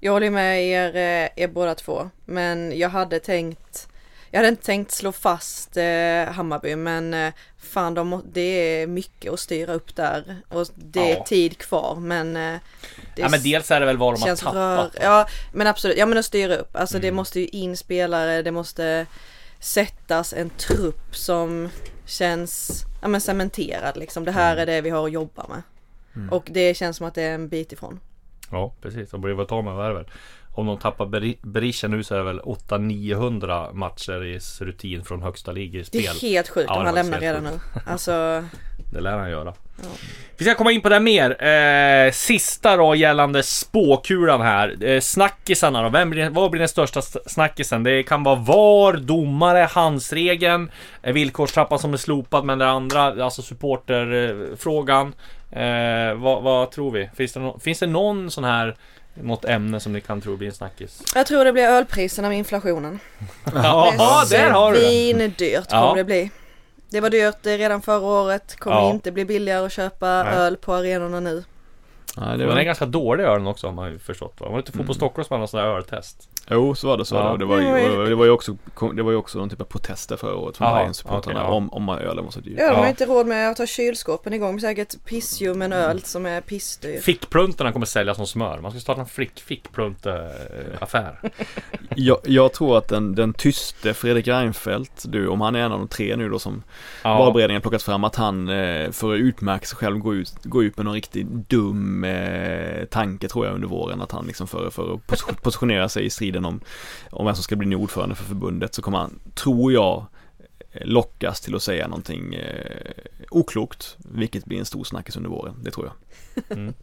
Speaker 3: Jag håller med er, eh, er båda två. Men jag hade tänkt jag hade inte tänkt slå fast eh, Hammarby men eh, fan de, det är mycket att styra upp där och det är tid kvar men eh,
Speaker 1: Ja men dels är det väl vad de har tappat. Rör,
Speaker 3: ja men absolut, ja men att styra upp. Alltså mm. det måste ju in spelare, det måste sättas en trupp som känns ja, men cementerad liksom. Det här mm. är det vi har att jobba med. Mm. Och det känns som att det är en bit ifrån.
Speaker 1: Ja precis, de väl ta med värvel om de tappar Berisha nu så är det väl 800-900 matcher i rutin från högsta ligaspel.
Speaker 3: Det är helt sjukt ja, om han lämnar redan nu. Alltså...
Speaker 1: Det lär han göra. Ja. Vi ska komma in på det mer. Eh, sista då gällande spåkulan här. Eh, snackisarna då. Vem blir, vad blir den största snackisen? Det kan vara VAR, domare, handsregeln, eh, villkorstrappan som är slopad men det andra, alltså supporterfrågan. Eh, vad, vad, tror vi? Finns det, no finns det någon sån här något ämne som ni kan tro blir en snackis?
Speaker 3: Jag tror det blir ölpriserna med inflationen.
Speaker 1: ja, där har du
Speaker 3: det! Svindyrt kommer ja. det bli. Det var dyrt redan förra året, kommer ja. inte bli billigare att köpa Nej. öl på arenorna nu.
Speaker 1: Ja, det var... Den är ganska dålig ölen också har man ju förstått va? Det inte Fotboll mm. Stockholm som hade sån där öltest?
Speaker 2: Jo, så var det så. Ja. Det, var ju, det var ju också, det var ju också någon typ av protester förra året från Bayern-supportrarna okay, ja. om, om ölen var så dyr.
Speaker 3: Ja, de har inte råd med att ha kylskåpen igång. Säkert pissljum en öl som är pissdyr.
Speaker 1: Fickpluntorna kommer säljas som smör. Man ska starta en fick, fickplunt-affär.
Speaker 2: jag, jag, tror att den, den tyste Fredrik Reinfeldt, du, om han är en av de tre nu då som ja. valberedningen plockat fram, att han eh, för att utmärka sig själv går ut, går ut med någon riktigt dum eh, tanke tror jag under våren. Att han liksom för, för att positionera sig i striden om, om vem som ska bli ny ordförande för förbundet så kommer han, tror jag, lockas till att säga någonting eh, oklokt, vilket blir en stor snackis under våren. Det tror jag. Mm.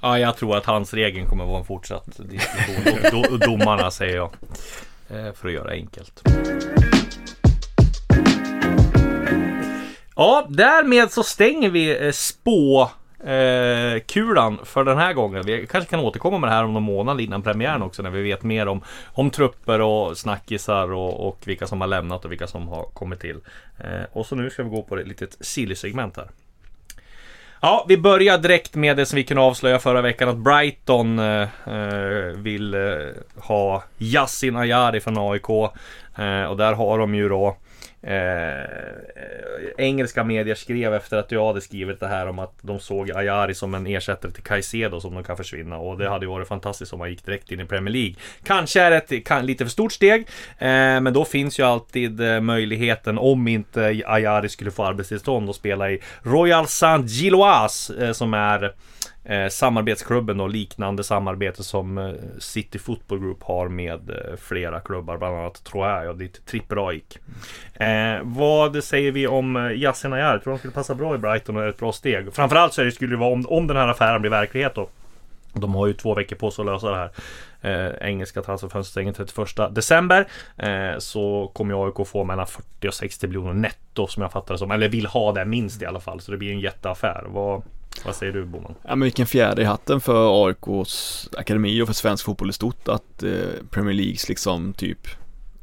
Speaker 1: Ja, jag tror att hans regeln kommer vara en fortsatt diskussion. Och, domarna säger jag. Eh, för att göra enkelt. Ja, därmed så stänger vi eh, spå eh, kulan för den här gången. Vi kanske kan återkomma med det här om någon månad innan premiären också när vi vet mer om, om trupper och snackisar och, och vilka som har lämnat och vilka som har kommit till. Eh, och så nu ska vi gå på ett litet silly-segment här. Ja, vi börjar direkt med det som vi kunde avslöja förra veckan att Brighton eh, eh vill eh, ha Yassin Ayari från AIK. Eh, och där har de ju då Eh, eh, engelska medier skrev efter att jag hade skrivit det här om att de såg Ayari som en ersättare till Caicedo som de kan försvinna och det hade ju varit fantastiskt om han gick direkt in i Premier League. Kanske är det ett kan, lite för stort steg, eh, men då finns ju alltid eh, möjligheten om inte Ayari skulle få arbetstillstånd att spela i Royal Saint-Gilloise eh, som är eh, samarbetsklubben och liknande samarbete som eh, City Football Group har med eh, flera klubbar, bland annat Troja och dit Triple A gick. Eh, vad säger vi om eh, Yasin Ayar? Tror de skulle passa bra i Brighton och är ett bra steg? Framförallt så skulle det vara om, om den här affären blir verklighet då. De har ju två veckor på sig att lösa det här. Eh, engelska transferfönstret stänger 31 december. Eh, så kommer AIK få mellan 40 och 60 miljoner netto som jag fattar det som. Eller vill ha det minst i alla fall. Så det blir en jätteaffär. Vad, vad säger du Boman?
Speaker 2: Ja men vilken fjäder i hatten för AIKs akademi och för svensk fotboll i stort att eh, Premier Leagues liksom typ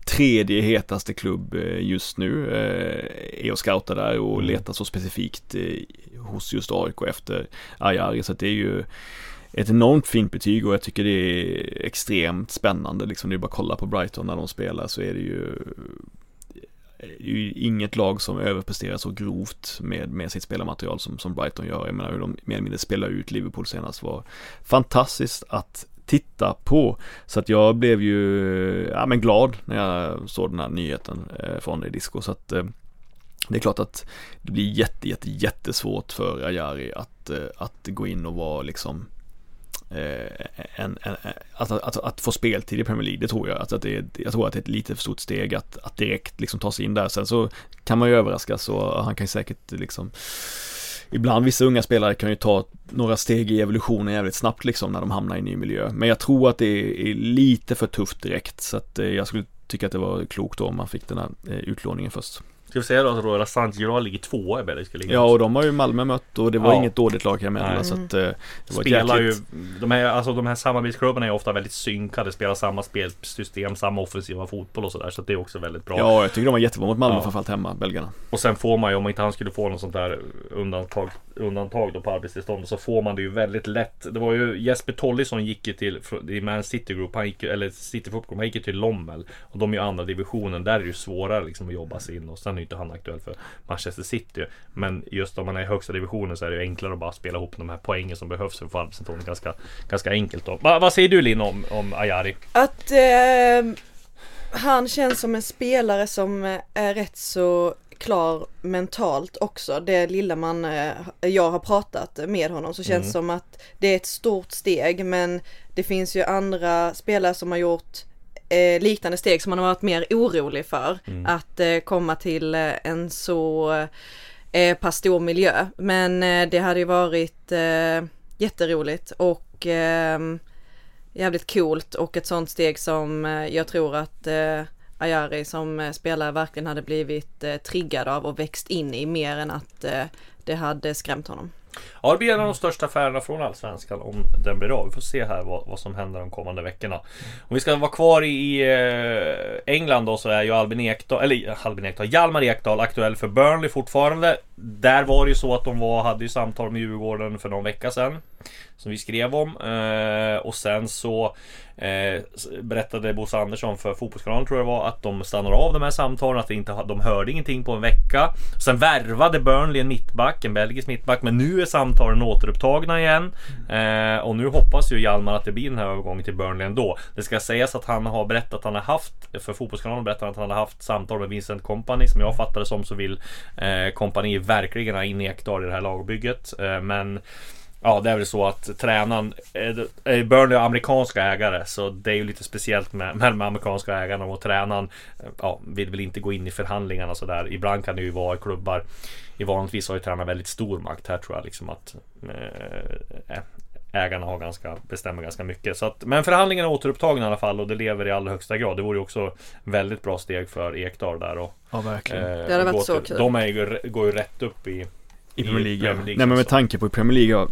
Speaker 2: tredje hetaste klubb eh, just nu eh, är och scoutar där och mm. letar så specifikt eh, hos just AIK efter Ayari så att det är ju ett enormt fint betyg och jag tycker det är extremt spännande liksom. Det är bara att kolla på Brighton när de spelar så är det ju Eh, inget lag som överpresterar så grovt med, med sitt spelarmaterial som, som Brighton gör. Jag menar hur de mer eller mindre spelar ut Liverpool senast var fantastiskt att titta på. Så att jag blev ju, ja men glad när jag såg den här nyheten eh, från det disco. Så att eh, det är klart att det blir jätte, jätte, jättesvårt för Ajari att, eh, att gå in och vara liksom Eh, en, en, att, alltså, att, att, få speltid i Premier League, det tror jag. Alltså att det, jag tror att det är ett lite för stort steg att, att direkt liksom ta sig in där. Sen så kan man ju överraskas och han kan ju säkert liksom Ibland vissa unga spelare kan ju ta några steg i evolutionen jävligt snabbt liksom när de hamnar i en ny miljö. Men jag tror att det är, lite för tufft direkt så att eh, jag skulle tycka att det var klokt då om man fick den här eh, utlåningen först.
Speaker 1: Ska vi säga då att Royal Saint-Gilloise ligger tvåa i Belgiska ligan?
Speaker 2: Ja och de har ju Malmö mött och det var ja. inget dåligt lag kan jag meddela så att eh, det
Speaker 1: var Spelar ju de här, alltså de här samarbetsklubbarna är ofta väldigt synkade Spelar samma spelsystem, samma offensiva fotboll och sådär Så att det är också väldigt bra
Speaker 2: Ja jag tycker de var jättebra mot Malmö ja. framförallt hemma, belgarna
Speaker 1: Och sen får man ju om inte han skulle få något sånt där undantag Undantag då på arbetstillstånd så får man det ju väldigt lätt Det var ju Jesper Tollisson gick ju till i Man City Group, han gick, eller City Football, han gick ju till Lommel Och de är ju andra divisionen, där är det ju svårare liksom att jobba sig in och sen är ju inte han aktuell för Manchester City. Men just om man är i högsta divisionen så är det enklare att bara spela ihop de här poängen som behövs för att få arbetsinstånd ganska, ganska enkelt. Då. Va, vad säger du Linn om, om Ayari?
Speaker 3: Att eh, han känns som en spelare som är rätt så klar mentalt också. Det lilla man, eh, jag har pratat med honom så känns mm. som att det är ett stort steg men det finns ju andra spelare som har gjort eh, liknande steg som man har varit mer orolig för. Mm. Att eh, komma till eh, en så eh, pass stor miljö. Men eh, det hade ju varit eh, jätteroligt och jävligt coolt och ett sånt steg som jag tror att Ayari som spelare verkligen hade blivit triggad av och växt in i mer än att det hade skrämt honom.
Speaker 1: Ja, det blir en av de största affärerna från Allsvenskan om den blir av. Vi får se här vad, vad som händer de kommande veckorna. Om vi ska vara kvar i eh, England då så är ju Albin Ekdal, eller Albin Ekdal, Hjalmar Ekdal aktuell för Burnley fortfarande. Där var det ju så att de var, hade ju samtal med Djurgården för någon vecka sedan som vi skrev om. Eh, och sen så eh, berättade Bosse Andersson för Fotbollskanalen tror jag det var att de stannar av de här samtalen. Att de, inte, de hörde ingenting på en vecka. Sen värvade Burnley en mittback, en belgisk mittback. Men nu är samtalen återupptagna igen. Eh, och nu hoppas ju Hjalmar att det blir den här övergången till Burnley ändå. Det ska sägas att han har berättat att han har haft, för Fotbollskanalen berättar att han har haft samtal med Vincent Company. Som jag fattar det som så vill eh, Company verkligen ha in Ekdal i det här lagbygget. Eh, men Ja, det är väl så att tränaren... Eh, Burnley har amerikanska ägare så det är ju lite speciellt med, med de amerikanska ägarna och tränaren ja, vill väl inte gå in i förhandlingarna sådär. Ibland kan det ju vara i klubbar i vanligtvis har ju tränaren väldigt stor makt. Här tror jag liksom att eh, ägarna har ganska, bestämmer ganska mycket. Så att, men förhandlingarna är återupptagna i alla fall och det lever i allra högsta grad. Det vore ju också väldigt bra steg för Ekdal där. Och,
Speaker 2: ja, verkligen. Eh,
Speaker 3: det hade varit så kul.
Speaker 1: De är ju, går ju rätt upp i
Speaker 2: i Premier League. Nej men med tanke på Premier League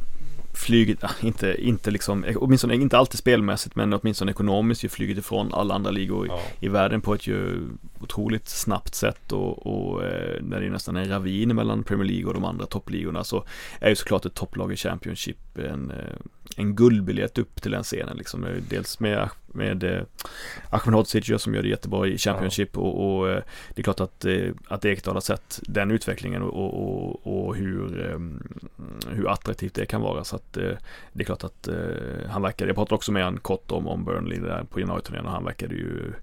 Speaker 2: flugit, inte, inte liksom, åtminstone inte alltid spelmässigt men åtminstone ekonomiskt ju flugit ifrån alla andra ligor ja. i, i världen på ett ju otroligt snabbt sätt och, och eh, när det är nästan en ravin mellan Premier League och de andra toppligorna så är ju såklart ett topplag i Championship en, eh, en guldbiljett upp till den scenen liksom. Dels med, med eh, Ahmed Hodzic som gör det jättebra i Championship ja. och, och, eh, det är klart att, eh, att Ekdal har sett den utvecklingen och, och, och hur, eh, hur attraktivt det kan vara så att det är klart att han verkar, jag pratade också med honom kort om, om Burnley där på januariturnén och han verkade ju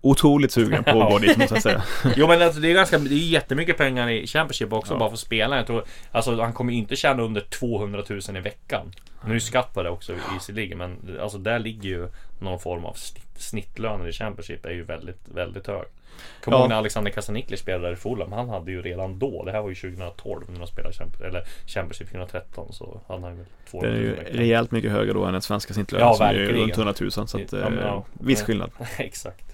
Speaker 2: otroligt sugen på att gå dit måste jag säga.
Speaker 1: jo men alltså, det är ganska, det är jättemycket pengar i Championship också ja. bara för spelaren. Jag tror, alltså han kommer inte tjäna under 200 000 i veckan. Nu är skatt på det också i ligan men alltså där ligger ju någon form av snittlönen i Championship är ju väldigt, väldigt hög. Kommer ja. ihåg när Alexander Kasanikli spelade i Fulham. Han hade ju redan då, det här var ju 2012 när de spelade Champions, eller Championship 2013 så hade han väl 200
Speaker 2: Det är ju rejält mycket högre då än den svenska snittlönen ja, som är runt 100 000 så att, ja, men, ja. Eh, viss skillnad.
Speaker 1: Exakt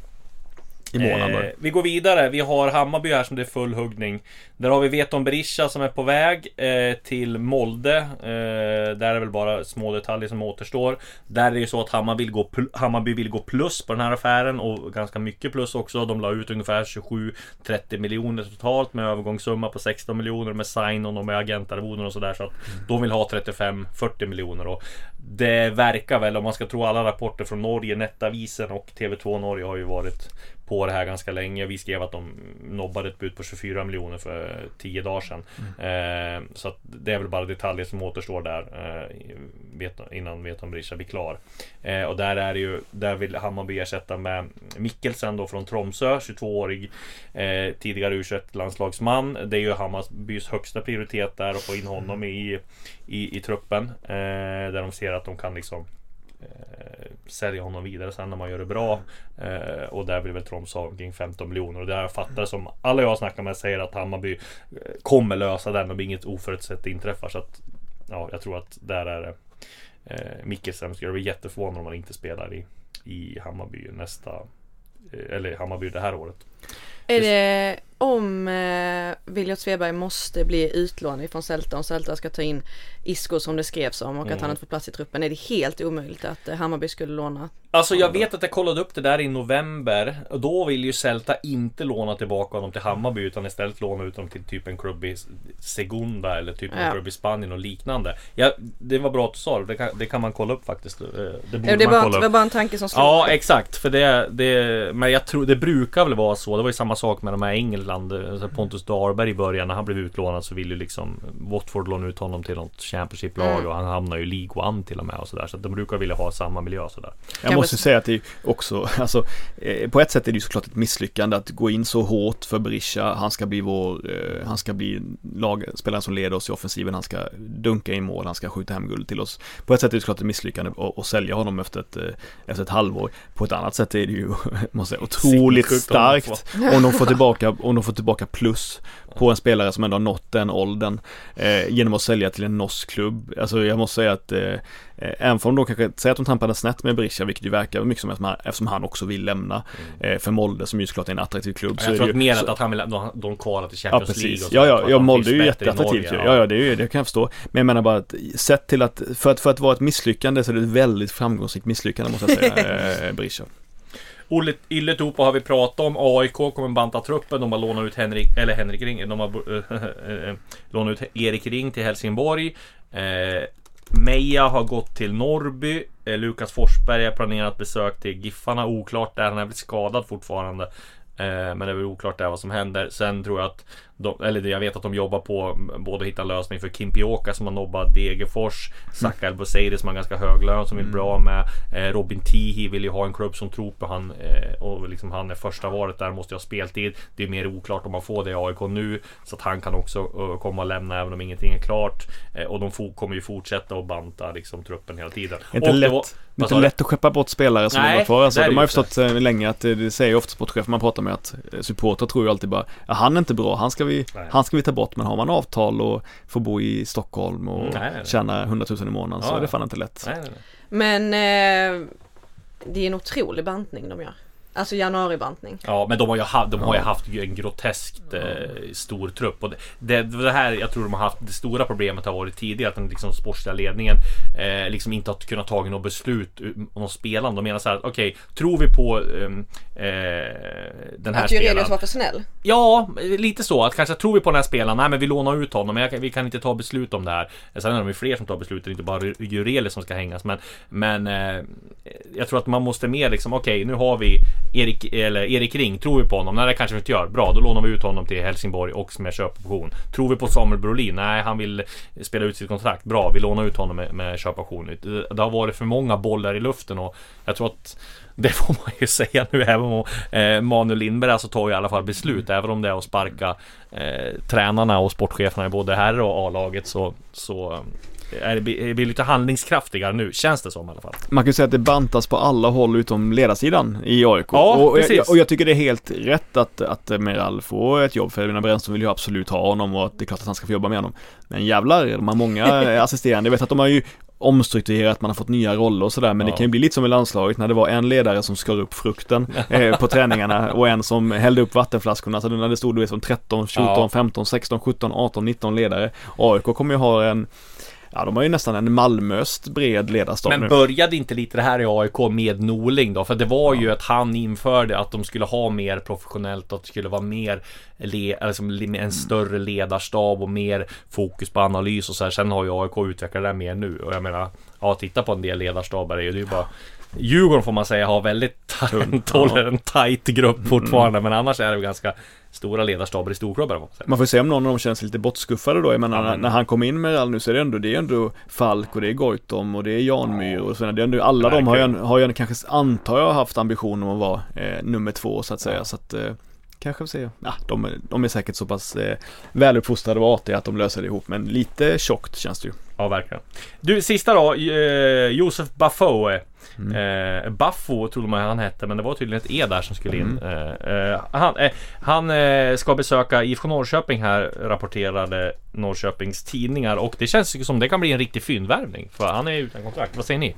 Speaker 2: i månaden. Eh,
Speaker 1: vi går vidare. Vi har Hammarby här som det är full huggning. Där har vi Veton Berisha som är på väg eh, till Molde. Eh, där är det väl bara små detaljer som återstår. Där är det ju så att Hammarby vill, gå Hammarby vill gå plus på den här affären och ganska mycket plus också. De la ut ungefär 27-30 miljoner totalt med övergångssumma på 16 miljoner med sign-on och med agentarvoden och sådär. Så att de vill ha 35-40 miljoner. Och det verkar väl, om man ska tro alla rapporter från Norge, Nettavisen och TV2 Norge har ju varit på det här ganska länge. Vi skrev att de nobbade ett bud på 24 miljoner för 10 dagar sedan. Mm. Eh, så det är väl bara detaljer som återstår där eh, innan Veton Berisha blir klar. Eh, och där är det ju, där vill Hammarby ersätta med Mikkelsen då från Tromsö, 22-årig eh, tidigare u landslagsman. Det är ju Hammarbys högsta prioritet där att få in honom i, i, i truppen. Eh, där de ser att de kan liksom Eh, sälja honom vidare sen när man gör det bra. Eh, och där blir väl Tromsö omkring 15 miljoner. Och det jag fattar som alla jag snackar med säger att Hammarby eh, kommer lösa den om inget oförutsett inträffar. Så att ja, jag tror att där är det eh, Mikkelsen skulle bli jätteförvånad om han inte spelar i, i Hammarby nästa eh, eller Hammarby det här året.
Speaker 3: Är det om eh, Williot Sveberg måste bli utlånad från Celta om Celta ska ta in Isco som det skrevs om och mm. att han inte får plats i truppen. Är det helt omöjligt att eh, Hammarby skulle låna?
Speaker 1: Alltså jag vet att jag kollade upp det där i november och då vill ju Celta inte låna tillbaka honom till Hammarby utan istället låna ut dem till typ en klubb i Segunda eller typ en ja. klubb i Spanien och liknande. Ja, det var bra att du sa det. Kan, det kan man kolla upp faktiskt. Eh,
Speaker 3: det borde det man kolla upp. Det var bara en tanke som
Speaker 1: slog Ja, exakt. För det, det, men jag tror det brukar väl vara så. Det var ju samma sak med de här England. Eh, Pontus Darberg i början när han blev utlånad så ville ju liksom Watford låna ut honom till något Championship-lag mm. och han hamnar ju i League One till och med och sådär. Så de brukar vilja ha samma miljö sådär.
Speaker 2: Jag måste säga att det är också, alltså eh, på ett sätt är det ju såklart ett misslyckande att gå in så hårt för Berisha. Han ska bli vår, eh, han ska bli lagspelaren som leder oss i offensiven. Han ska dunka in mål, han ska skjuta hem guld till oss. På ett sätt är det såklart ett misslyckande att sälja honom efter ett, efter ett halvår. På ett annat sätt är det ju, måste säga, otroligt starkt om de får tillbaka, om de får tillbaka plus på en spelare som ändå har nått den åldern eh, genom att sälja till en norsk klubb. Alltså jag måste säga att eh, eh även om de kanske säger att de trampade snett med Berisha, vilket ju verkar mycket som att eftersom han också vill lämna mm. eh, för Molde som ju såklart är en attraktiv klubb.
Speaker 1: Jag tror att mer så, att han vill, de, de kvalar till Champions
Speaker 2: ja, precis.
Speaker 1: League
Speaker 2: så, Ja, ja, ja Molde är ju jätteattraktivt ju. Ja, ja, det, är ju, det kan jag förstå. Men jag menar bara att sett till att, för att, för att vara ett misslyckande så är det ett väldigt framgångsrikt misslyckande måste jag säga, eh, Berisha.
Speaker 1: Olle Illetupa har vi pratat om. AIK kommer banta truppen. De har lånat ut Henrik, eller Henrik Ring. De har äh, lånat ut Erik Ring till Helsingborg. Eh, Meja har gått till Norrby. Eh, Lukas Forsberg har planerat besök till Giffarna. Oklart där. Han är väl skadad fortfarande. Eh, men det är väl oklart där vad som händer. Sen tror jag att de, eller jag vet att de jobbar på både att hitta lösning för Kimpioka som har nobbat Degerfors. Saka mm. El som har ganska hög lön som är mm. bra med. Eh, Robin Tihi vill ju ha en klubb som tror på han. Eh, och liksom han är första valet där, måste ha speltid. Det är mer oklart om man får det i AIK nu. Så att han kan också uh, komma och lämna även om ingenting är klart. Eh, och de kommer ju fortsätta att banta liksom, truppen hela tiden.
Speaker 2: Inte
Speaker 1: och
Speaker 2: lätt. Var, inte lätt att skeppa bort spelare som Nej, var kvar. Alltså, de har ju förstått eh, länge att det säger ofta sportchefer man pratar med att supporter tror ju alltid bara han är inte bra, han ska vi, han ska vi ta bort men har man avtal och får bo i Stockholm och nej, nej, tjäna 100 000 i månaden ja, så är det fan inte lätt.
Speaker 3: Men eh, det är en otrolig bantning de gör. Alltså januaribantning.
Speaker 1: Ja men de har ju, haft, de har ju haft en groteskt eh, stor trupp. Och det, det, här jag tror de har haft det stora problemet har varit tidigare att den liksom sportsliga ledningen eh, liksom inte har kunnat ta något beslut om spelande. De menar så här okej, okay, tror vi på ehm, eh, den här
Speaker 3: att spelaren. Att var för snäll?
Speaker 1: Ja, lite så. Att kanske tror vi på den här spelaren, nej men vi lånar ut honom, men jag, vi kan inte ta beslut om det här. Sen är det fler som tar beslut, inte bara Jurelius som ska hängas. Men, men eh, jag tror att man måste mer liksom, okej okay, nu har vi Erik, eller Erik Ring, tror vi på honom? Nej det kanske vi inte gör. Bra, då lånar vi ut honom till Helsingborg och med köpoption. Tror vi på Samuel Brolin? Nej, han vill spela ut sitt kontrakt. Bra, vi lånar ut honom med, med köpoption. Det, det har varit för många bollar i luften och jag tror att det får man ju säga nu även om eh, Manuel Lindberg alltså tar ju i alla fall beslut även om det är att sparka eh, tränarna och sportcheferna i både herr och A-laget så, så är det, blir lite handlingskraftigare nu, känns det som i alla fall.
Speaker 2: Man kan ju säga att det bantas på alla håll utom ledarsidan i AIK.
Speaker 1: Ja,
Speaker 2: och,
Speaker 1: precis.
Speaker 2: Jag, och jag tycker det är helt rätt att, att Meral får ett jobb, för Edvin Brännström vill ju absolut ha honom och det är klart att han ska få jobba med honom. Men jävlar, de har många assisterande. Jag vet att de har ju omstrukturerat, man har fått nya roller och sådär men ja. det kan ju bli lite som i landslaget när det var en ledare som skar upp frukten eh, på träningarna och en som hällde upp vattenflaskorna så när det stod du vet som 13, 14, ja. 15, 16, 17, 18, 19 ledare AIK kommer ju ha en Ja, de har ju nästan en Malmöst bred ledarstab
Speaker 1: Men
Speaker 2: nu.
Speaker 1: började inte lite det här i AIK med Norling då? För det var ju att han införde att de skulle ha mer professionellt, att det skulle vara mer le, alltså en större ledarstab och mer fokus på analys och så här. Sen har ju AIK utvecklat det mer nu och jag menar, ja titta på en del ledarstaber, det är ju bara Djurgården får man säga har väldigt håller en tight grupp mm. fortfarande mm. men annars är det ganska stora ledarstaber i storklubbar.
Speaker 2: Man får se om någon av dem känns lite bortskuffade då. Jag menar mm. när han kom in med all nu så är det ändå, det är ändå Falk och det är Goitom och det är Janmyr och så. Det är ändå, alla de har ju, har ju kanske, antar jag, haft ambition om att vara eh, nummer två så att säga. Så att, eh, kanske vi se. Ja, de, de är säkert så pass eh, väluppfostrade och artiga att de löser det ihop. Men lite tjockt känns det ju.
Speaker 1: Ja, verkligen. Du, sista då. Eh, Josef Bafoe. Mm. Eh, Baffo trodde man han hette men det var tydligen ett E där som skulle in. Mm. Eh, eh han, eh, han eh, ska besöka IFK Norrköping här rapporterade Norrköpings tidningar och det känns som det kan bli en riktig fyndvärvning för han är utan kontrakt. Vad säger ni?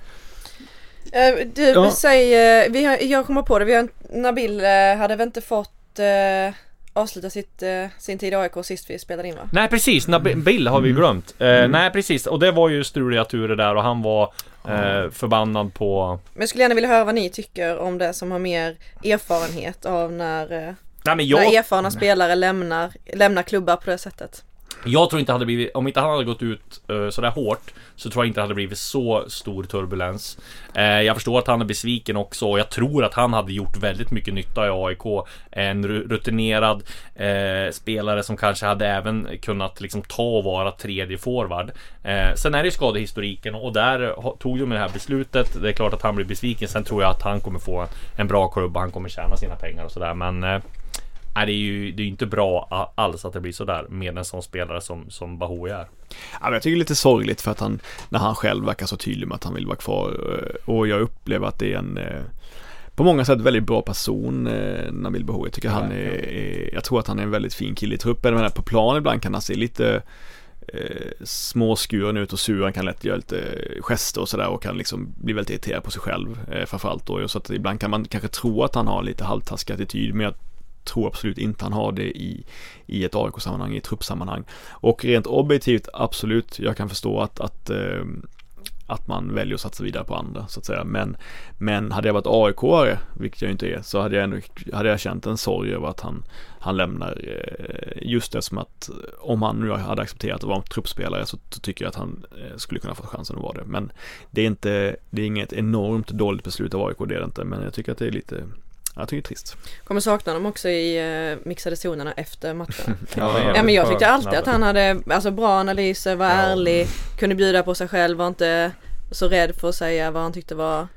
Speaker 3: Uh, du, ja. säg, vi har, jag kommer på det, vi har, Nabil hade väl inte fått avsluta sitt, sin tid i AIK sist vi spelade in va?
Speaker 1: Nej precis, Nabil har vi mm. glömt. Mm. Nej precis, och det var ju struliga turer där och han var Eh, förbannad på...
Speaker 3: Men jag skulle gärna vilja höra vad ni tycker om det som har mer erfarenhet av när, eh, Nej, jag... när erfarna spelare lämnar, lämnar klubbar på det sättet.
Speaker 1: Jag tror inte hade blivit, om inte han hade gått ut uh, sådär hårt Så tror jag inte det hade blivit så stor turbulens. Uh, Jag förstår att han är besviken också och jag tror att han hade gjort väldigt mycket nytta i AIK En rutinerad uh, spelare som kanske hade även kunnat liksom ta och vara tredje forward. Sen är det ju skadehistoriken och där tog de det här beslutet. Det är klart att han blir besviken. Sen tror jag att han kommer få en bra klubb och han kommer tjäna sina pengar och sådär men Nej, det är ju det är inte bra alls att det blir sådär med en sån spelare som, som Bahoui är.
Speaker 2: Ja, jag tycker det är lite sorgligt för att han, när han själv verkar så tydlig med att han vill vara kvar eh, och jag upplever att det är en eh, på många sätt väldigt bra person, eh, Nabil Bahoui. Jag tycker han är, är, jag tror att han är en väldigt fin kille i truppen, men på plan ibland kan han se lite eh, småskuren ut och sur, han kan lätt göra lite gester och sådär och kan liksom bli väldigt irriterad på sig själv eh, framförallt då. Så att ibland kan man kanske tro att han har lite halvtaskig attityd, men jag tror absolut inte han har det i, i ett AIK-sammanhang, i ett truppsammanhang. Och rent objektivt, absolut, jag kan förstå att, att, eh, att man väljer att satsa vidare på andra så att säga. Men, men hade jag varit AIK-are, vilket jag inte är, så hade jag ändå hade jag känt en sorg över att han, han lämnar. Eh, just det som att eh, om han nu hade accepterat att vara en truppspelare så, så tycker jag att han eh, skulle kunna få chansen att vara det. Men det är inte, det är inget enormt dåligt beslut av AIK, det är det inte. Men jag tycker att det är lite jag tycker det är trist.
Speaker 3: Kommer sakna dem också i uh, mixade zonerna efter matchen. ja, ja, men jag tyckte alltid att han hade alltså, bra analyser, var ja. ärlig, kunde bjuda på sig själv, var inte så rädd för att säga vad han tyckte var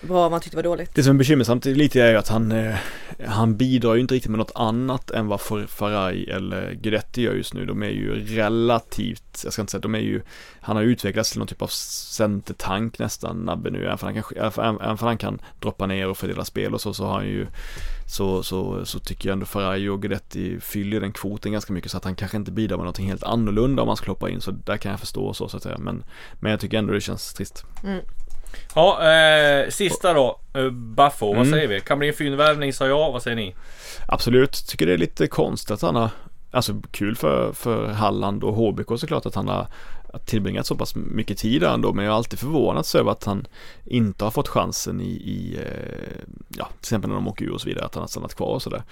Speaker 3: vad han tyckte var dåligt.
Speaker 2: Det som är bekymmersamt lite är ju att han, eh, han bidrar ju inte riktigt med något annat än vad Faraj eller Guidetti gör just nu. De är ju relativt, jag ska inte säga, de är ju, han har utvecklats till någon typ av centertank nästan, Nabbe nu, även om han, även han kan droppa ner och fördela spel och så, så har han ju så, så, så tycker jag ändå Faraj och Guidetti fyller den kvoten ganska mycket så att han kanske inte bidrar med någonting helt annorlunda om han skulle hoppa in så där kan jag förstå så, så att säga men, men jag tycker ändå det känns trist. Mm.
Speaker 1: Ja, eh, sista då. Baffo, vad mm. säger vi? Kan bli en fyndvärvning sa jag, vad säger ni?
Speaker 2: Absolut, tycker det är lite konstigt att han har Alltså kul för, för Halland och HBK såklart att han har tillbringat så pass mycket tid där ändå men jag har alltid förvånats över att han inte har fått chansen i, i eh, ja till exempel när de åker ur och så vidare att han har stannat kvar och sådär.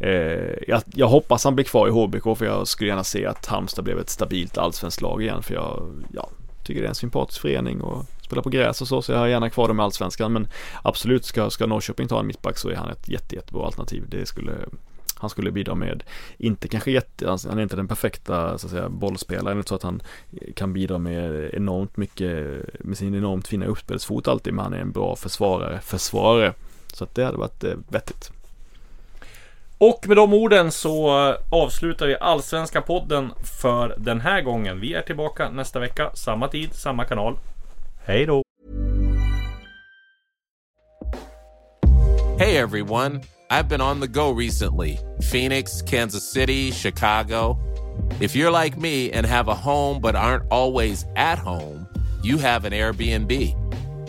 Speaker 2: Eh, jag, jag, hoppas han blir kvar i HBK för jag skulle gärna se att Halmstad blev ett stabilt allsvenskt lag igen för jag ja, tycker det är en sympatisk förening och spelar på gräs och så, så jag har gärna kvar dem i Allsvenskan. Men absolut, ska, ska Norrköping ta en mittback så är han ett jätte, jättebra alternativ. Det skulle han skulle bidra med, inte kanske jätte, han är inte den perfekta så att säga bollspelaren, så att han kan bidra med enormt mycket, med sin enormt fina uppspelsfot alltid, men han är en bra försvarare, försvarare. Så att det hade varit eh, vettigt.
Speaker 1: Och med de orden så eh, avslutar vi Allsvenska podden för den här gången. Vi är tillbaka nästa vecka, samma tid, samma kanal. Hej då! Hej everyone! I've been on the go recently. Phoenix, Kansas City, Chicago. If you're like me and have a home but aren't always at home, you have an Airbnb.